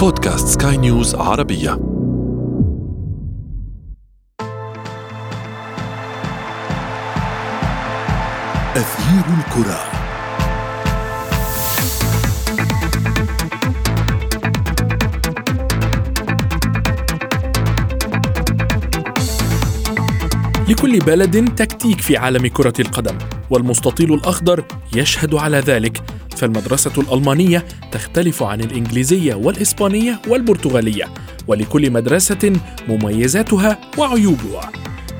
بودكاست سكاي نيوز عربية. أثير الكرة. لكل بلد تكتيك في عالم كرة القدم والمستطيل الأخضر يشهد على ذلك. فالمدرسة الألمانية تختلف عن الإنجليزية والإسبانية والبرتغالية ولكل مدرسة مميزاتها وعيوبها.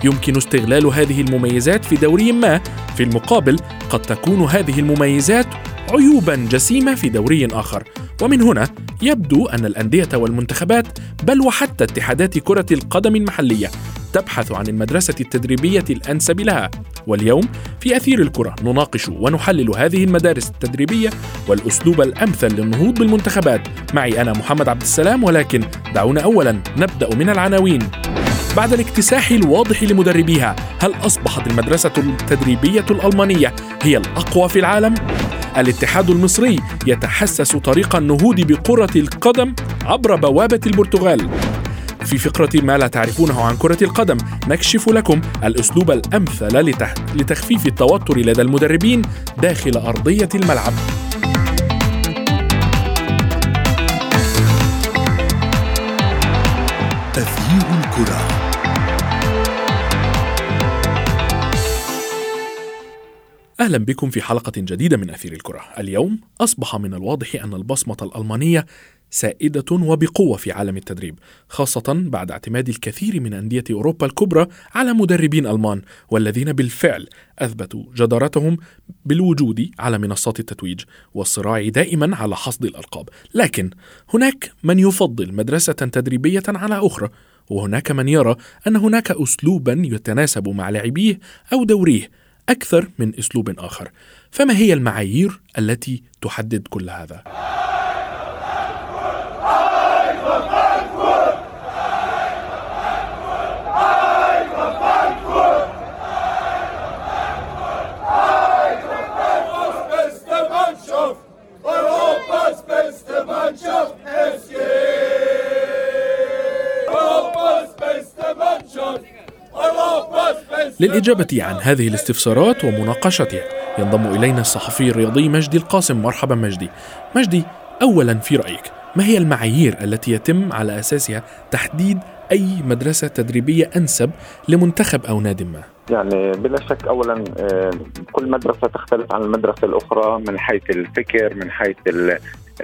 يمكن استغلال هذه المميزات في دوري ما في المقابل قد تكون هذه المميزات عيوبا جسيمة في دوري آخر. ومن هنا يبدو أن الأندية والمنتخبات بل وحتى اتحادات كرة القدم المحلية تبحث عن المدرسة التدريبية الأنسب لها. واليوم في أثير الكرة نناقش ونحلل هذه المدارس التدريبية والأسلوب الأمثل للنهوض بالمنتخبات. معي أنا محمد عبد السلام ولكن دعونا أولا نبدأ من العناوين. بعد الاكتساح الواضح لمدربيها هل أصبحت المدرسة التدريبية الألمانية هي الأقوى في العالم؟ الاتحاد المصري يتحسس طريق النهوض بكرة القدم عبر بوابة البرتغال. في فقرة ما لا تعرفونه عن كرة القدم نكشف لكم الأسلوب الأمثل لتخفيف التوتر لدى المدربين داخل أرضية الملعب تغيير الكرة أهلا بكم في حلقة جديدة من أثير الكرة. اليوم أصبح من الواضح أن البصمة الألمانية سائدة وبقوة في عالم التدريب، خاصة بعد اعتماد الكثير من أندية أوروبا الكبرى على مدربين ألمان والذين بالفعل أثبتوا جدارتهم بالوجود على منصات التتويج والصراع دائما على حصد الألقاب، لكن هناك من يفضل مدرسة تدريبية على أخرى وهناك من يرى أن هناك اسلوبا يتناسب مع لاعبيه أو دوريه أكثر من أسلوب آخر. فما هي المعايير التي تحدد كل هذا؟ للإجابة عن هذه الاستفسارات ومناقشتها ينضم إلينا الصحفي الرياضي مجدي القاسم مرحبا مجدي مجدي أولا في رأيك ما هي المعايير التي يتم على أساسها تحديد أي مدرسة تدريبية أنسب لمنتخب أو نادي ما؟ يعني بلا شك اولا آه، كل مدرسة تختلف عن المدرسة الأخرى من حيث الفكر من حيث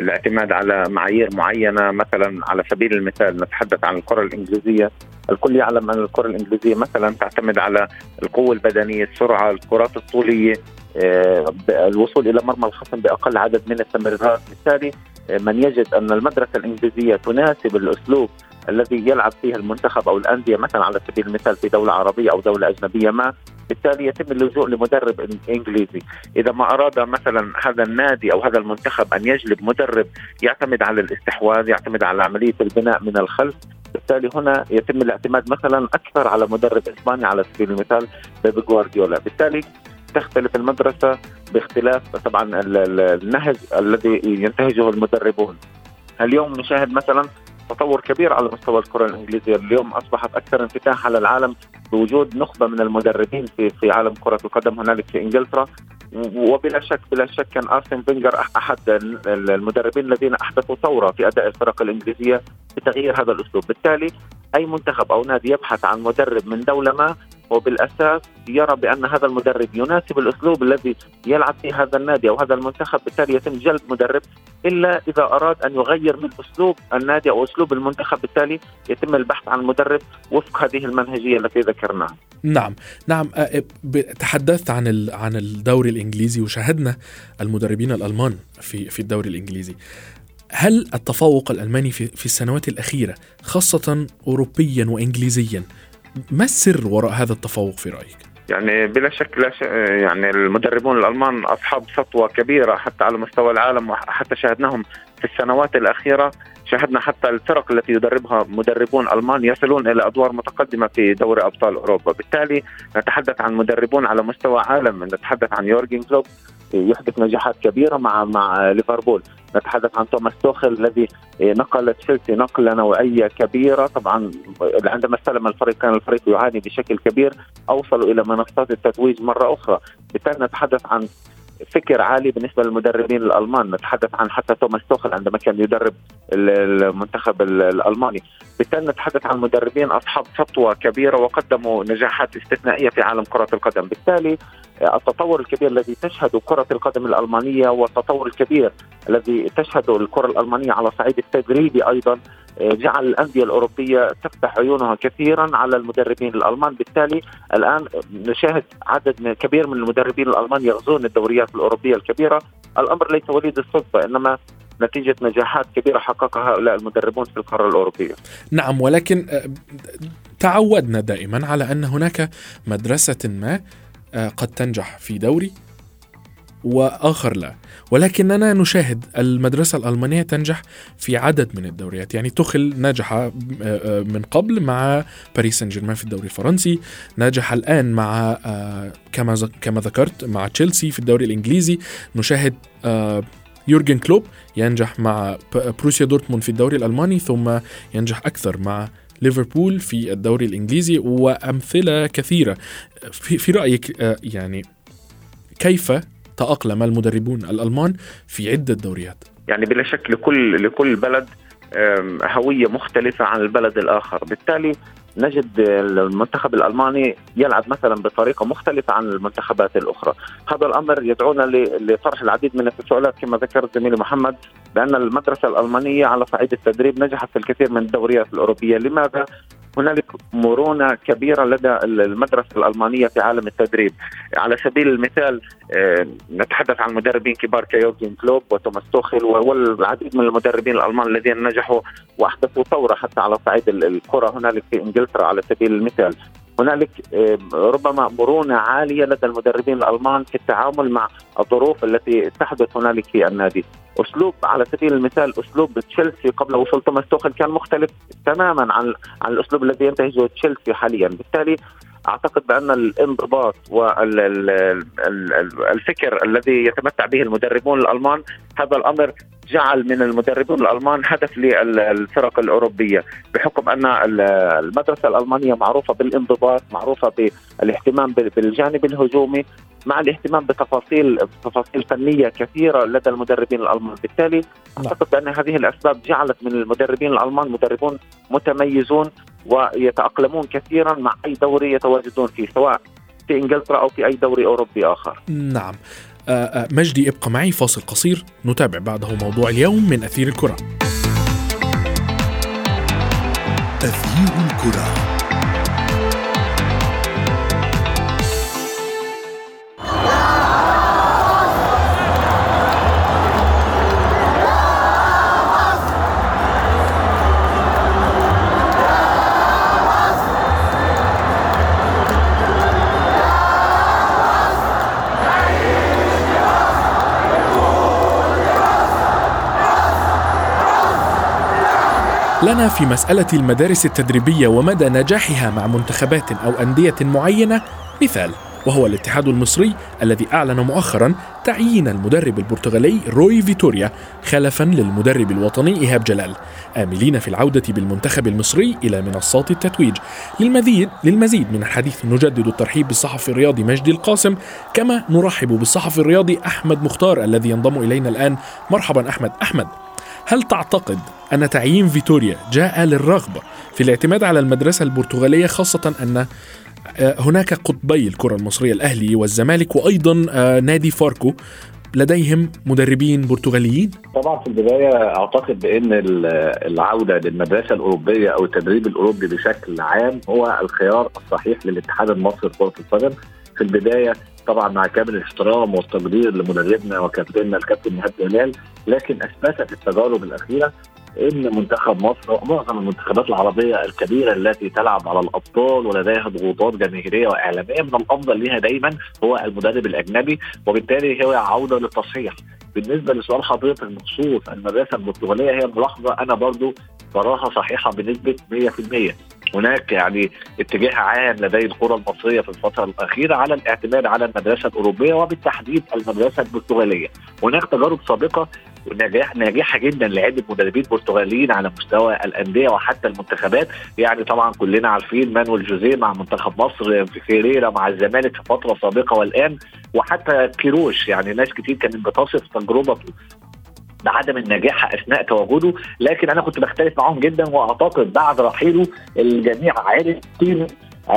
الاعتماد على معايير معينة. مثلا على سبيل المثال نتحدث عن الكرة الإنجليزية. الكل يعلم أن الكرة الإنجليزية مثلا تعتمد على القوة البدنية السرعة الكرات الطولية آه، الوصول إلى مرمى الخصم بأقل عدد من التمريرات. بالتالي آه، من يجد أن المدرسة الإنجليزية تناسب الأسلوب الذي يلعب فيه المنتخب أو الأندية مثلا على سبيل المثال في دولة عربية أو دولة أجنبية ما بالتالي يتم اللجوء لمدرب إنجليزي، إذا ما أراد مثلا هذا النادي أو هذا المنتخب أن يجلب مدرب يعتمد على الاستحواذ، يعتمد على عملية البناء من الخلف، بالتالي هنا يتم الاعتماد مثلا أكثر على مدرب إسباني على سبيل المثال بيب جوارديولا، بالتالي تختلف المدرسة باختلاف طبعا النهج الذي ينتهجه المدربون. اليوم نشاهد مثلا تطور كبير على مستوى الكرة الإنجليزية، اليوم أصبحت أكثر انفتاح على العالم بوجود نخبة من المدربين في في عالم كرة القدم هنالك في إنجلترا. وبلا شك بلا شك كان أرسن فينجر أحد المدربين الذين أحدثوا ثورة في أداء الفرق الإنجليزية بتغيير هذا الأسلوب، بالتالي أي منتخب أو نادي يبحث عن مدرب من دولة ما وبالأساس يرى بأن هذا المدرب يناسب الأسلوب الذي يلعب فيه هذا النادي أو هذا المنتخب بالتالي يتم جلب مدرب إلا إذا أراد أن يغير من أسلوب النادي أو أسلوب المنتخب بالتالي يتم البحث عن مدرب وفق هذه المنهجية التي ذكرناها. نعم، نعم تحدثت عن عن الدوري الإنجليزي وشاهدنا المدربين الألمان في في الدوري الإنجليزي. هل التفوق الألماني في السنوات الأخيرة خاصة اوروبيا وانجليزيا ما السر وراء هذا التفوق في رأيك؟ يعني بلا شك لا ش... يعني المدربون الألمان أصحاب سطوة كبيرة حتى على مستوى العالم وحتى شاهدناهم في السنوات الأخيرة شاهدنا حتى الفرق التي يدربها مدربون ألمان يصلون إلى أدوار متقدمة في دوري أبطال أوروبا، بالتالي نتحدث عن مدربون على مستوى عالم، نتحدث عن يورجن كلوب يحدث نجاحات كبيرة مع مع ليفربول. نتحدث عن توماس توخل الذي نقل تشيلسي نقلة نوعية كبيرة. طبعا عندما استلم الفريق كان الفريق يعاني بشكل كبير. أوصلوا إلى منصات التتويج مرة أخرى. بالتالي نتحدث عن فكر عالي بالنسبة للمدربين الألمان. نتحدث عن حتى توماس توخل عندما كان يدرب المنتخب الألماني. بالتالي نتحدث عن مدربين أصحاب سطوه كبيرة وقدموا نجاحات استثنائية في عالم كرة القدم. بالتالي التطور الكبير الذي تشهده كرة القدم الألمانية والتطور الكبير الذي تشهده الكرة الألمانية على صعيد التدريبي أيضا جعل الأندية الأوروبية تفتح عيونها كثيرا على المدربين الألمان. بالتالي الآن نشاهد عدد كبير من المدربين الألمان يغزون الدوريات الأوروبية الكبيرة. الأمر ليس وليد الصدفة إنما نتيجة نجاحات كبيرة حققها هؤلاء المدربون في القارة الأوروبية. نعم ولكن آه، تعودنا دائما على أن هناك مدرسة ما آه، قد تنجح في دوري وآخر لا. ولكننا نشاهد المدرسة الألمانية تنجح في عدد من الدوريات. يعني تخل نجح آه، من قبل مع باريس سان جيرمان في الدوري الفرنسي نجح الآن مع كما كما ذكرت مع تشيلسي في الدوري الإنجليزي. نشاهد يورجن كلوب ينجح مع بوروسيا دورتموند في الدوري الألماني ثم ينجح أكثر مع ليفربول في الدوري الإنجليزي وأمثلة كثيرة. في, في رأيك يعني كيف تأقلم المدربون الألمان في عدة دوريات؟ يعني بلا شك لكل لكل بلد هوية مختلفة عن البلد الآخر. بالتالي نجد المنتخب الألماني يلعب مثلا بطريقة مختلفة عن المنتخبات الأخرى. هذا الأمر يدعونا لطرح العديد من التساؤلات كما ذكر زميلي محمد بأن المدرسة الألمانية على صعيد التدريب نجحت في الكثير من الدوريات الأوروبية. لماذا؟ هنالك مرونة كبيرة لدى المدرسة الألمانية في عالم التدريب. على سبيل المثال آه، نتحدث عن مدربين كبار كيورجن كلوب وتوماس توخل والعديد من المدربين الألمان الذين نجحوا واحدثوا ثورة حتى على صعيد الكرة هنالك في انجلترا على سبيل المثال. هنالك ربما مرونة عالية لدى المدربين الألمان في التعامل مع الظروف التي تحدث هنالك في النادي. أسلوب على سبيل المثال أسلوب تشيلسي قبل وصول توماس توخل كان مختلف تماما عن عن الأسلوب الذي ينتهجه تشيلسي حاليا. بالتالي أعتقد بأن الانضباط والفكر الذي يتمتع به المدربون الألمان هذا الأمر جعل من المدربين الألمان هدف للفرق الأوروبية بحكم أن المدرسة الألمانية معروفة بالانضباط معروفة بالاهتمام بالجانب الهجومي مع الاهتمام بتفاصيل تفاصيل فنية كثيرة لدى المدربين الألمان بالتالي نعم. أعتقد بأن هذه الأسباب جعلت من المدربين الألمان مدربون متميزون ويتأقلمون كثيرا مع أي دوري يتواجدون فيه سواء في إنجلترا أو في أي دوري أوروبي آخر. نعم. آه، آه، مجدي ابقى معي فاصل قصير نتابع بعده موضوع اليوم من أثير الكرة. أثير الكرة لنا في مسألة المدارس التدريبية ومدى نجاحها مع منتخبات أو أندية معينة مثال وهو الاتحاد المصري الذي أعلن مؤخرا تعيين المدرب البرتغالي روي فيتوريا خلفا للمدرب الوطني إيهاب جلال آملين في العودة بالمنتخب المصري إلى منصات التتويج للمزيد للمزيد من الحديث نجدد الترحيب بالصحفي الرياضي مجدي القاسم كما نرحب بالصحفي الرياضي أحمد مختار الذي ينضم إلينا الآن. مرحبا أحمد. أحمد. هل تعتقد أن تعيين فيتوريا جاء للرغبة في الاعتماد على المدرسة البرتغالية خاصة أن آه، هناك قطبي الكرة المصرية الأهلي والزمالك وأيضا آه، نادي فاركو لديهم مدربين برتغاليين؟ طبعا في البداية أعتقد بأن العودة للمدرسة الأوروبية أو التدريب الأوروبي بشكل عام هو الخيار الصحيح للاتحاد المصري لكرة القدم في البداية طبعا مع كامل الاحترام والتقدير لمدربنا وكابتننا الكابتن نهاد جلال لكن اثبتت التجارب الأخيرة إن منتخب مصر ومعظم المنتخبات العربية الكبيرة التي تلعب على الأبطال ولديها ضغوطات جماهيرية وإعلامية من الأفضل لها دايما هو المدرب الأجنبي وبالتالي هو عودة للتصحيح. بالنسبة لسؤال حضرتك بخصوص المدرسة البرتغالية هي ملاحظة أنا برضو براها صحيحة بنسبة 100% هناك يعني اتجاه عام لدي القرى المصرية في الفترة الأخيرة على الاعتماد على المدرسة الأوروبية وبالتحديد المدرسة البرتغالية. هناك تجارب سابقة نجاح ناجحة جدا لعدة مدربين برتغاليين على مستوى الأندية وحتى المنتخبات. يعني طبعا كلنا عارفين مانويل جوزيه مع منتخب مصر فيريرا مع الزمالك في فترة سابقة والآن وحتى كيروش. يعني ناس كتير كانت بتصف تجربته بعدم النجاح أثناء تواجده لكن أنا كنت بختلف معاهم جدا وأعتقد بعد رحيله الجميع عارف قيمه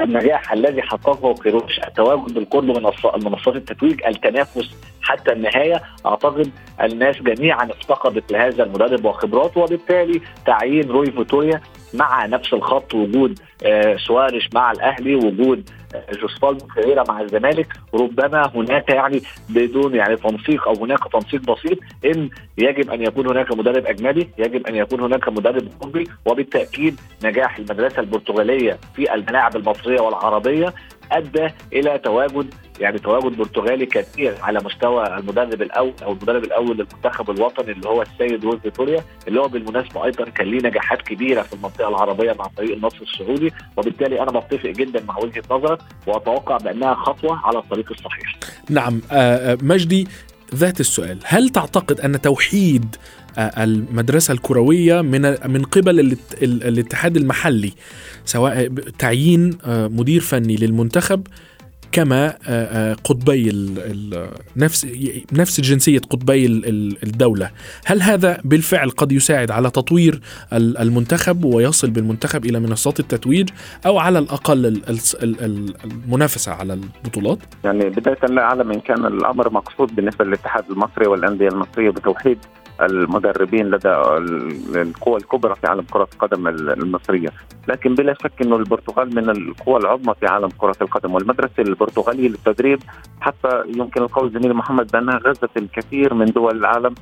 النجاح الذي حققه كيروش التواجد بالقرب من منصات التتويج التنافس حتى النهاية. أعتقد الناس جميعا افتقدت لهذا المدرب وخبراته وبالتالي تعيين روي فيتوريا مع نفس الخط وجود آه سواريش مع الأهلي وجود جوسفالدو فيريرا مع الزمالك. ربما هناك يعني بدون يعني تنسيق أو هناك تنسيق بسيط إن يجب أن يكون هناك مدرب أجنبي يجب أن يكون هناك مدرب أوروبي وبالتأكيد نجاح المدرسة البرتغالية في الملاعب المصرية والعربية أدى إلى تواجد يعني تواجد برتغالي كثير على مستوى المدرب الأول أو المدرب الأول للمنتخب الوطني اللي هو السيد روز فيتوريا اللي هو بالمناسبة أيضا كان ليه نجاحات كبيرة في المنطقة العربية مع فريق النصر السعودي وبالتالي أنا بتفق جدا مع وجهة نظرك وأتوقع بأنها خطوة على الطريق الصحيح. نعم مجدي ذات السؤال هل تعتقد أن توحيد المدرسة الكروية من من قبل الاتحاد المحلي سواء تعيين مدير فني للمنتخب كما قطبي نفس نفس جنسية قطبي الدولة، هل هذا بالفعل قد يساعد على تطوير المنتخب ويصل بالمنتخب إلى منصات التتويج أو على الأقل المنافسة على البطولات؟ يعني بداية لا أعلم إن كان الأمر مقصود بالنسبة للاتحاد المصري والأندية المصرية بتوحيد المدربين لدى القوى الكبرى في عالم كرة القدم المصرية. لكن بلا شك أنه البرتغال من القوى العظمى في عالم كرة القدم والمدرسة البرتغالية للتدريب حتى يمكن القول زميلي محمد بأنها غزت الكثير من دول العالم.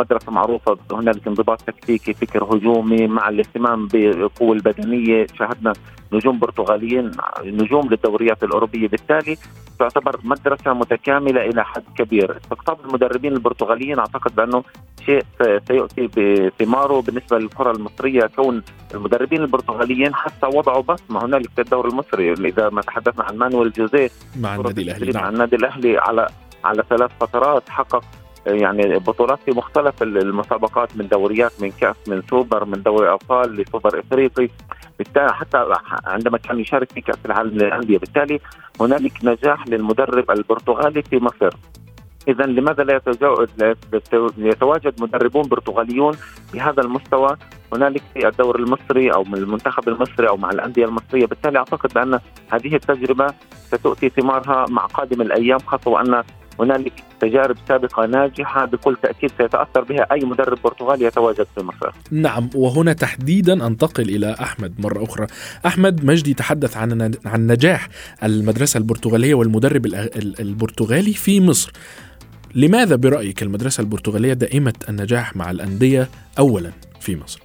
مدرسة معروفة هنالك انضباط تكتيكي فكر هجومي مع الاهتمام بالقوه البدنية. شاهدنا نجوم برتغاليين نجوم للدوريات الأوروبية. بالتالي تعتبر مدرسة متكاملة إلى حد كبير. استقطاب المدربين البرتغاليين أعتقد بأنه شيء سيؤتي بثماره بالنسبة للكرة المصرية كون المدربين البرتغاليين حتى وضعوا بصمة هنالك في الدوري المصري. إذا ما تحدثنا عن مانويل جوزيه مع النادي الأهلي مع النادي الأهلي على على ثلاث فترات حقق يعني بطولات في مختلف المسابقات من دوريات من كأس من سوبر من دوري أبطال لسوبر إفريقي. بالتالي حتى عندما كان يشارك في كأس العالم للأندية بالتالي هنالك نجاح للمدرب البرتغالي في مصر. اذا لماذا لا يتواجد مدربون برتغاليون بهذا المستوى هنالك في الدوري المصري أو من المنتخب المصري أو مع الأندية المصرية بالتالي أعتقد بأن هذه التجربة ستؤتي ثمارها مع قادم الأيام خاصة وأن هنالك تجارب سابقة ناجحة بكل تأكيد سيتأثر بها أي مدرب برتغالي يتواجد في مصر. نعم وهنا تحديدا أنتقل إلى أحمد مرة أخرى. أحمد مجدي تحدث عن عن نجاح المدرسة البرتغالية والمدرب البرتغالي في مصر. لماذا برأيك المدرسة البرتغالية دائمة النجاح مع الأندية اولا في مصر؟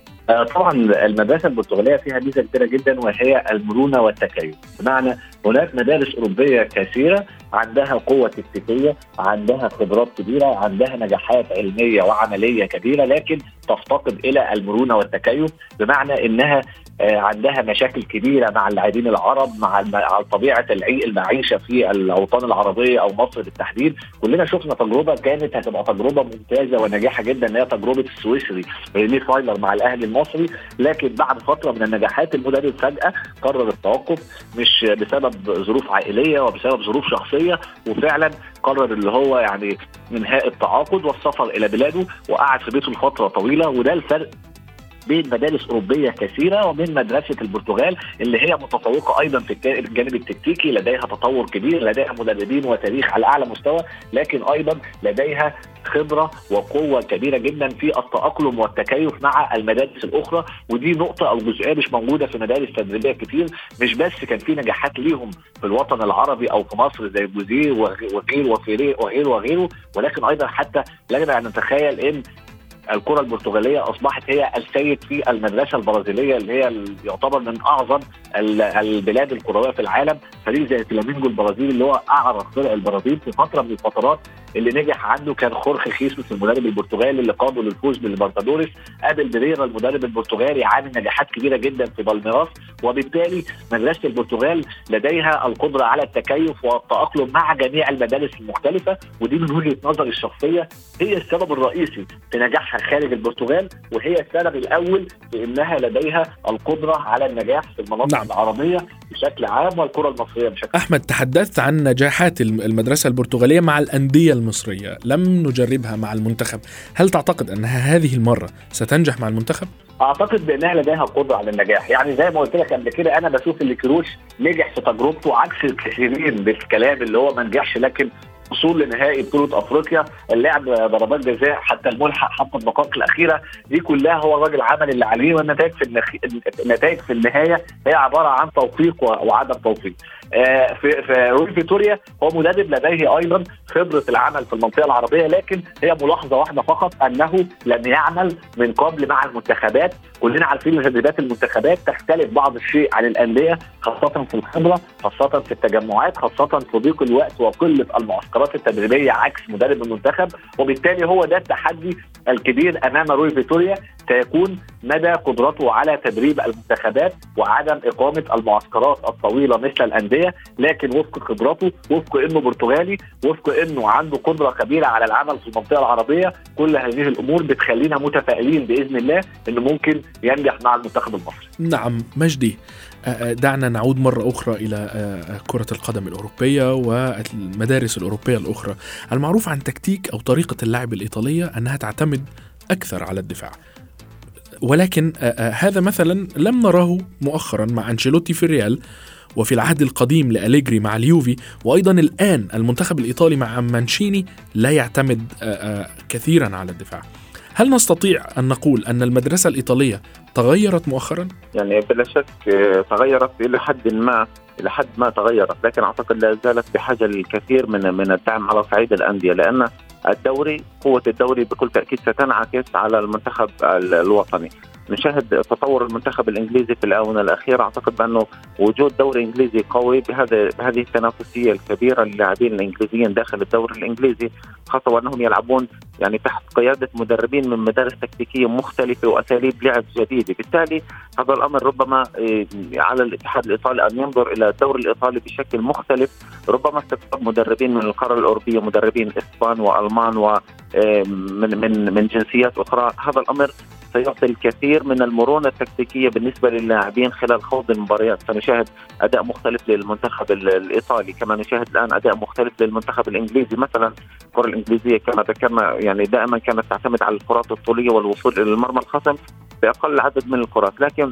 طبعا المدرسة البرتغالية فيها ميزة كبيرة جدا وهي المرونة والتكيف، بمعنى هناك مدارس أوروبية كثيرة عندها قوة تكتيكية، عندها خبرات كبيرة، عندها نجاحات علمية وعملية كبيرة لكن تفتقد إلى المرونة والتكيف بمعنى إنها عندها مشاكل كبيرة مع اللاعبين العرب مع مع طبيعة المعيشة في الأوطان العربية أو مصر بالتحديد. كلنا شفنا تجربة كانت هتبقى تجربة ممتازة وناجحة جدا هي تجربة السويسري ريني فايلر مع الأهلي المصري. لكن بعد فترة من النجاحات المدرب فجأة قرر التوقف مش بسبب ظروف عائلية وبسبب ظروف شخصية. وفعلا قرر اللي هو يعني إنهاء التعاقد والسفر إلى بلاده وقعد في بيته لفترة طويلة. وده الفرق بين مدارس أوروبية كثيرة ومن مدرسة البرتغال اللي هي متفوقة أيضا في الجانب التكتيكي. لديها تطور كبير لديها مدربين وتاريخ على أعلى مستوى لكن أيضا لديها خبرة وقوة كبيرة جدا في التأقلم والتكيف مع المدارس الأخرى. ودي نقطة أو جزئية مش موجودة في مدارس تدريبية كتير. مش بس كان في نجاحات ليهم في الوطن العربي أو في مصر زي بوزيه وغير وغيره وغيره وغيره ولكن أيضا حتى أن نتخيل إن الكرة البرتغالية أصبحت هي السيد في المدرسة البرازيلية اللي هي يعتبر من أعظم البلاد الكروية في العالم. فريق زي فلامينجو البرازيلي اللي هو اعرق فرق البرازيل في فترة من الفترات اللي نجح عنده كان خورخي خيسوس المدرب البرتغالي اللي قاده للفوز بالليبرتادوريس قابل بريرا المدرب البرتغالي عامل نجاحات كبيرة جدا في بالميراس وبالتالي مدرسة البرتغال لديها القدرة على التكيف والتأقلم مع جميع المدارس المختلفة ودي من وجهة نظري الشخصية هي السبب الرئيسي في نجاحها خارج البرتغال وهي السبب الأول في إنها لديها القدرة على النجاح في المناطق نعم. العربية بشكل عام والكرة المصرية بشكل أحمد تحدثت عن نجاحات المدرسة البرتغالية مع الأندية المصرية. لم نجربها مع المنتخب. هل تعتقد أنها هذه المرة ستنجح مع المنتخب؟ أعتقد بأنها لديها قدرة على النجاح. يعني زي ما قلت لك قبل كده أنا بشوف إن كروش نجح في تجربته عكس الكثيرين بالكلام اللي هو ما نجحش لكن وصول لنهائي بطولة أفريقيا اللعب ضربات جزاء حتى الملحق حتى الدقائق الأخيرة. دي كلها هو الراجل عمل اللي عليه والنتائج في النخ... النتائج في النهاية هي عبارة عن توفيق وعدم توفيق. آه في في روي فيتوريا هو مدرب لديه أيضا خبرة العمل في المنطقة العربية لكن هي ملاحظة واحدة فقط أنه لم يعمل من قبل مع المنتخبات. كلنا عارفين تدريبات المنتخبات تختلف بعض الشيء عن الأندية خاصة في الخبرة خاصة في التجمعات خاصة في ضيق الوقت وقلة المعسكرات التدريبية عكس مدرب المنتخب وبالتالي هو ده التحدي الكبير أمام روي فيتوريا سيكون مدى قدرته على تدريب المنتخبات وعدم إقامة المعسكرات الطويلة مثل الأندية. لكن وفق خبرته وفق إنه برتغالي وفق إنه عنده قدرة كبيرة على العمل في المنطقة العربية كل هذه الأمور بتخلينا متفائلين بإذن الله إنه ممكن ينجح مع المنتخب المصري. نعم مجدي. دعنا نعود مرة أخرى إلى كرة القدم الأوروبية والمدارس الأوروبية الأخرى. المعروف عن تكتيك أو طريقة اللعب الإيطالية أنها تعتمد أكثر على الدفاع. ولكن هذا مثلا لم نراه مؤخرا مع أنشيلوتي في الريال وفي العهد القديم لأليجري مع اليوفي وأيضا الآن المنتخب الإيطالي مع مانشيني لا يعتمد كثيرا على الدفاع هل نستطيع أن نقول أن المدرسة الإيطالية تغيرت مؤخرا؟ يعني بلا شك تغيرت إلى حد ما إلى حد ما تغيرت لكن أعتقد لا زالت بحاجة للكثير من من الدعم على صعيد الأندية لأن الدوري قوة الدوري بكل تأكيد ستنعكس على المنتخب الوطني. نشاهد تطور المنتخب الإنجليزي في الآونة الأخيرة. أعتقد بأنه وجود دوري إنجليزي قوي بهذا بهذه التنافسية الكبيرة للاعبين الإنجليزيين داخل الدوري الإنجليزي خاصة وأنهم يلعبون يعني تحت قيادة مدربين من مدارس تكتيكية مختلفة وأساليب لعب جديدة، بالتالي هذا الأمر ربما إيه، على الاتحاد الإيطالي أن ينظر إلى الدوري الإيطالي بشكل مختلف، ربما استقطاب مدربين من القارة الأوروبية، مدربين إسبان وألمان ومن إيه، من من جنسيات أخرى، هذا الأمر سيعطي الكثير من المرونة التكتيكية بالنسبة للاعبين خلال خوض المباريات. سنشاهد أداء مختلف للمنتخب الإيطالي. كما نشاهد الآن أداء مختلف للمنتخب الإنجليزي. مثلا الكرة الإنجليزية كما ذكرنا يعني دائما كانت تعتمد على الكرات الطولية والوصول إلى المرمى الخصم بأقل عدد من الكرات. لكن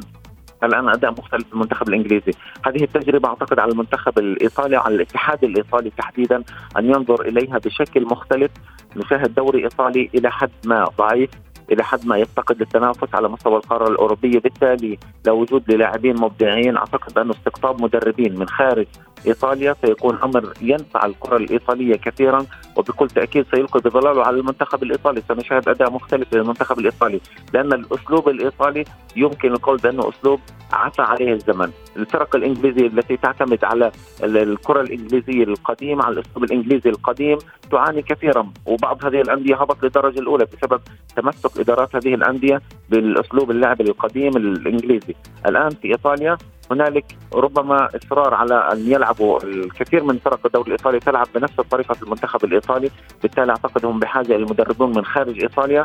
الآن أداء مختلف المنتخب الإنجليزي، هذه التجربة أعتقد على المنتخب الإيطالي على الاتحاد الإيطالي تحديدا أن ينظر إليها بشكل مختلف، نشاهد دوري إيطالي إلى حد ما ضعيف. إلى حد ما يفتقد التنافس على مستوى القارة الأوروبية. بالتالي لو وجود للاعبين مبدعين أعتقد انه استقطاب مدربين من خارج إيطاليا سيكون أمر ينفع الكرة الإيطالية كثيرا وبكل تأكيد سيلقي بظلاله على المنتخب الإيطالي. سنشاهد أداء مختلف للمنتخب الإيطالي لأن الأسلوب الإيطالي يمكن القول بأنه أسلوب عفى عليه الزمن. الفرق الإنجليزية التي تعتمد على الكرة الإنجليزية القديمة على الأسلوب الإنجليزي القديم تعاني كثيرا. وبعض هذه الأندية هبط للدرجه الأولى بسبب تمسك إدارات هذه الأندية بالأسلوب اللعب القديم الإنجليزي. الآن في إيطاليا هنالك ربما اصرار على أن يلعبوا الكثير من فرق الدوري الإيطالي تلعب بنفس طريقة المنتخب الإيطالي، بالتالي أعتقد هم بحاجة إلى مدربون من خارج إيطاليا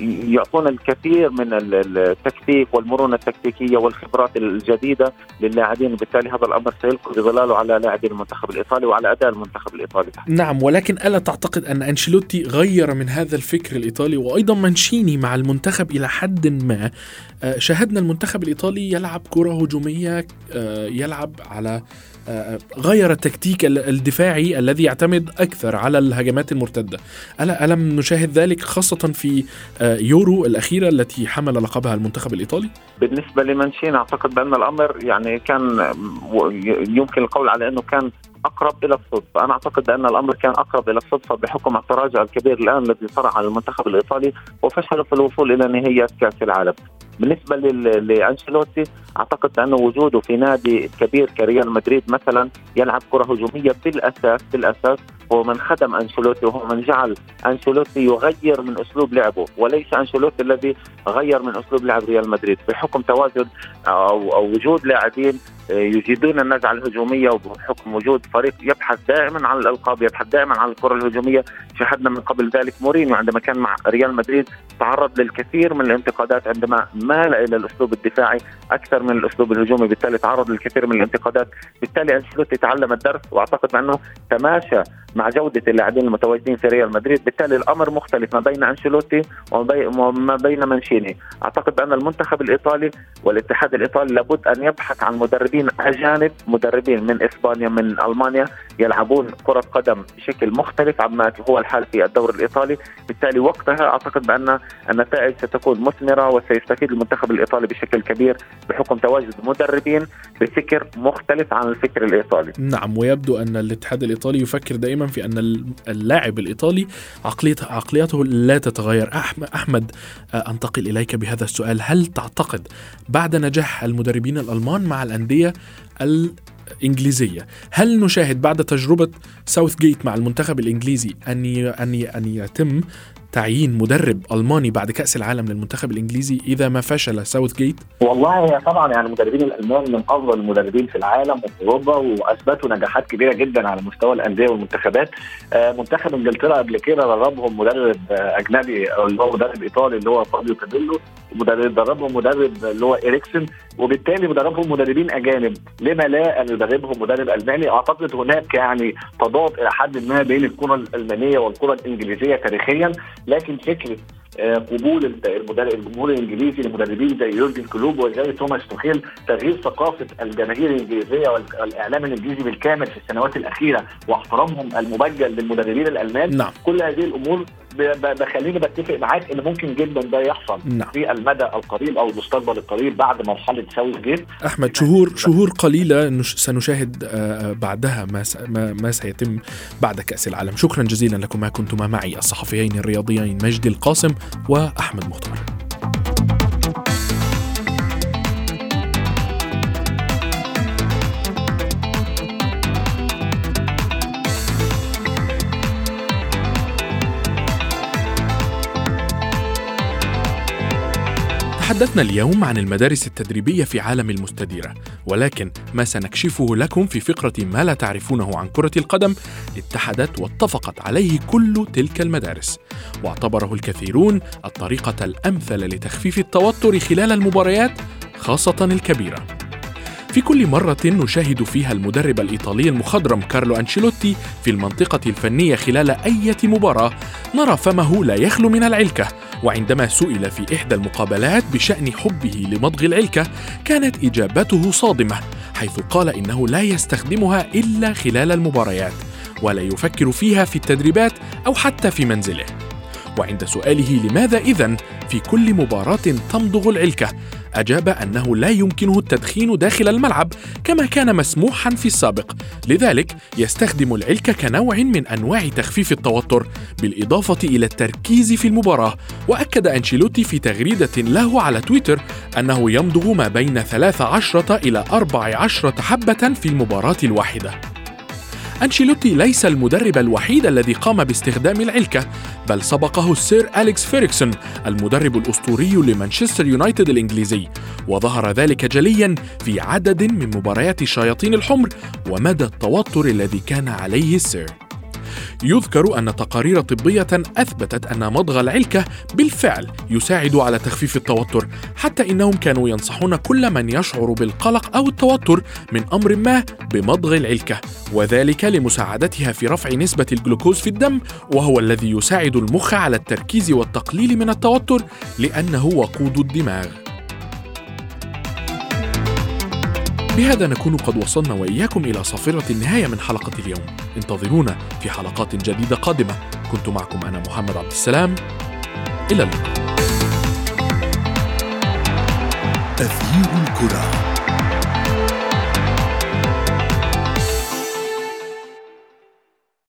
يعطون الكثير من التكتيك والمرونة التكتيكية والخبرات الجديدة للاعبين. وبالتالي هذا الأمر سيلقي بظلاله على لاعبي المنتخب الإيطالي وعلى أداء المنتخب الإيطالي. نعم ولكن ألا تعتقد أن أنشيلوتي غير من هذا الفكر الإيطالي؟ وأيضا مانشيني مع المنتخب إلى حد ما. آه، شاهدنا المنتخب الإيطالي يلعب كرة هجومية آه، يلعب على آه، غير التكتيك الدفاعي الذي يعتمد أكثر على الهجمات المرتدة. الا ألم نشاهد ذلك خاصة في يورو الأخيرة التي حمل لقبها المنتخب الإيطالي؟ بالنسبة لمانشين أعتقد بأن الأمر يعني كان يمكن القول على إنه كان أقرب إلى الصدفه، أنا أعتقد ان الأمر كان أقرب إلى الصدفه بحكم التراجع الكبير الآن الذي صرع على المنتخب الإيطالي وفشل في الوصول إلى نهائيات كأس العالم. بالنسبة لأنشيلوتي أعتقد انه وجوده في نادي كبير كريال مدريد مثلا يلعب كرة هجومية بالاساس بالاساس هو من خدم أنشيلوتي وهو من جعل أنشيلوتي يغير من أسلوب لعبه وليس أنشيلوتي الذي غير من أسلوب لعب ريال مدريد. بحكم تواجد أو, أو وجود لاعبين يجيدون النزعة الهجومية وبحكم وجود فريق يبحث دائما عن الألقاب يبحث دائما عن الكرة الهجومية شاهدنا من قبل ذلك مورينيو عندما كان مع ريال مدريد تعرض للكثير من الانتقادات عندما مال إلى الأسلوب الدفاعي أكثر من الأسلوب الهجومي بالتالي تعرض للكثير من الانتقادات. بالتالي أنشيلوتي تعلم الدرس وأعتقد انه تماشى مع جودة اللاعبين المتواجدين في ريال مدريد. بالتالي الأمر مختلف ما بين أنشيلوتي وما بين منشيني أعتقد ان المنتخب الإيطالي والاتحاد الإيطالي لابد أن يبحث عن مدربين أجانب مدربين من إسبانيا من ألمانيا يلعبون كرة قدم بشكل مختلف عما هو الحال في الدوري الإيطالي. بالتالي وقتها أعتقد بأن النتائج ستكون مثمرة وسيستفيد المنتخب الإيطالي بشكل كبير بحكم تواجد مدربين بفكر مختلف عن الفكر الإيطالي. نعم ويبدو أن الاتحاد الإيطالي يفكر دائما في أن اللاعب الإيطالي عقليته, عقليته لا تتغير. أحمد آه، أنتقل إليك بهذا السؤال. هل تعتقد بعد نجاح المدربين الألمان مع الأندية الإنجليزية هل نشاهد بعد تجربة ساوث جيت مع المنتخب الإنجليزي أن أن أن يتم تعيين مدرب ألماني بعد كأس العالم للمنتخب الإنجليزي إذا ما فشل ساوث جيت؟ والله طبعا يعني المدربين الالمان من أفضل المدربين في العالم وفي أوروبا وأثبتوا نجاحات كبيرة جدا على مستوى الأندية والمنتخبات. آه منتخب إنجلترا قبل كده دربهم مدرب أجنبي اللي هو مدرب إيطالي اللي هو فابيو كابيلو مدرب دربهم مدرب اللي هو اريكسن وبالتالي مدربهم مدربين أجانب. لما لا أن يدربهم مدرب ألماني؟ أعتقد هناك يعني تضاد إلى حد ما بين الكرة الألمانية والكرة الإنجليزية تاريخيا. لكن فكره آه، قبول الجمهور الإنجليزي لمدربين زي يورجن كلوب وزي توماس توخيل تغيير ثقافة الجماهير الإنجليزية والإعلام الإنجليزي بالكامل في السنوات الأخيرة واحترامهم المبجل للمدربين الألمان نعم. كل هذه الأمور بخليني بتفق معاك إن ممكن جدا ده يحصل نعم. في المدى القريب أو المستقبل القريب بعد مرحله ساوث جيت أحمد شهور شهور قليلة سنشاهد آه، بعدها ما ما سيتم بعد كأس العالم. شكرا جزيلا لكما كنتما معي الصحفيين الرياضيين مجدي القاسم وأحمد مختار. تحدثنا اليوم عن المدارس التدريبية في عالم المستديرة، ولكن ما سنكشفه لكم في فقرة ما لا تعرفونه عن كرة القدم اتحدت واتفقت عليه كل تلك المدارس، واعتبره الكثيرون الطريقة الأمثل لتخفيف التوتر خلال المباريات خاصة الكبيرة. في كل مرة نشاهد فيها المدرب الإيطالي المخضرم كارلو أنشيلوتي في المنطقة الفنية خلال أي مباراة نرى فمه لا يخلو من العلكة. وعندما سئل في إحدى المقابلات بشأن حبه لمضغ العلكة كانت إجابته صادمة حيث قال إنه لا يستخدمها إلا خلال المباريات ولا يفكر فيها في التدريبات أو حتى في منزله. وعند سؤاله لماذا إذا في كل مباراة تمضغ العلكة أجاب أنه لا يمكنه التدخين داخل الملعب كما كان مسموحا في السابق. لذلك يستخدم العلك كنوع من أنواع تخفيف التوتر بالإضافة إلى التركيز في المباراة. وأكد أنشيلوتي في تغريدة له على تويتر أنه يمضغ ما بين 13 إلى 14 حبة في المباراة الواحدة. أنشيلوتي ليس المدرب الوحيد الذي قام باستخدام العلكة بل سبقه السير أليكس فيريكسون المدرب الأسطوري لمانشستر يونايتد الإنجليزي. وظهر ذلك جليا في عدد من مباريات الشياطين الحمر ومدى التوتر الذي كان عليه السير. يذكر أن تقارير طبية أثبتت أن مضغ العلكة بالفعل يساعد على تخفيف التوتر حتى إنهم كانوا ينصحون كل من يشعر بالقلق أو التوتر من أمر ما بمضغ العلكة وذلك لمساعدتها في رفع نسبة الجلوكوز في الدم وهو الذي يساعد المخ على التركيز والتقليل من التوتر لأنه وقود الدماغ. بهذا نكون قد وصلنا وإياكم إلى صافرة النهاية من حلقة اليوم. انتظرونا في حلقات جديدة قادمة. كنت معكم أنا محمد عبد السلام. إلى اللقاء. تغيير الكرة.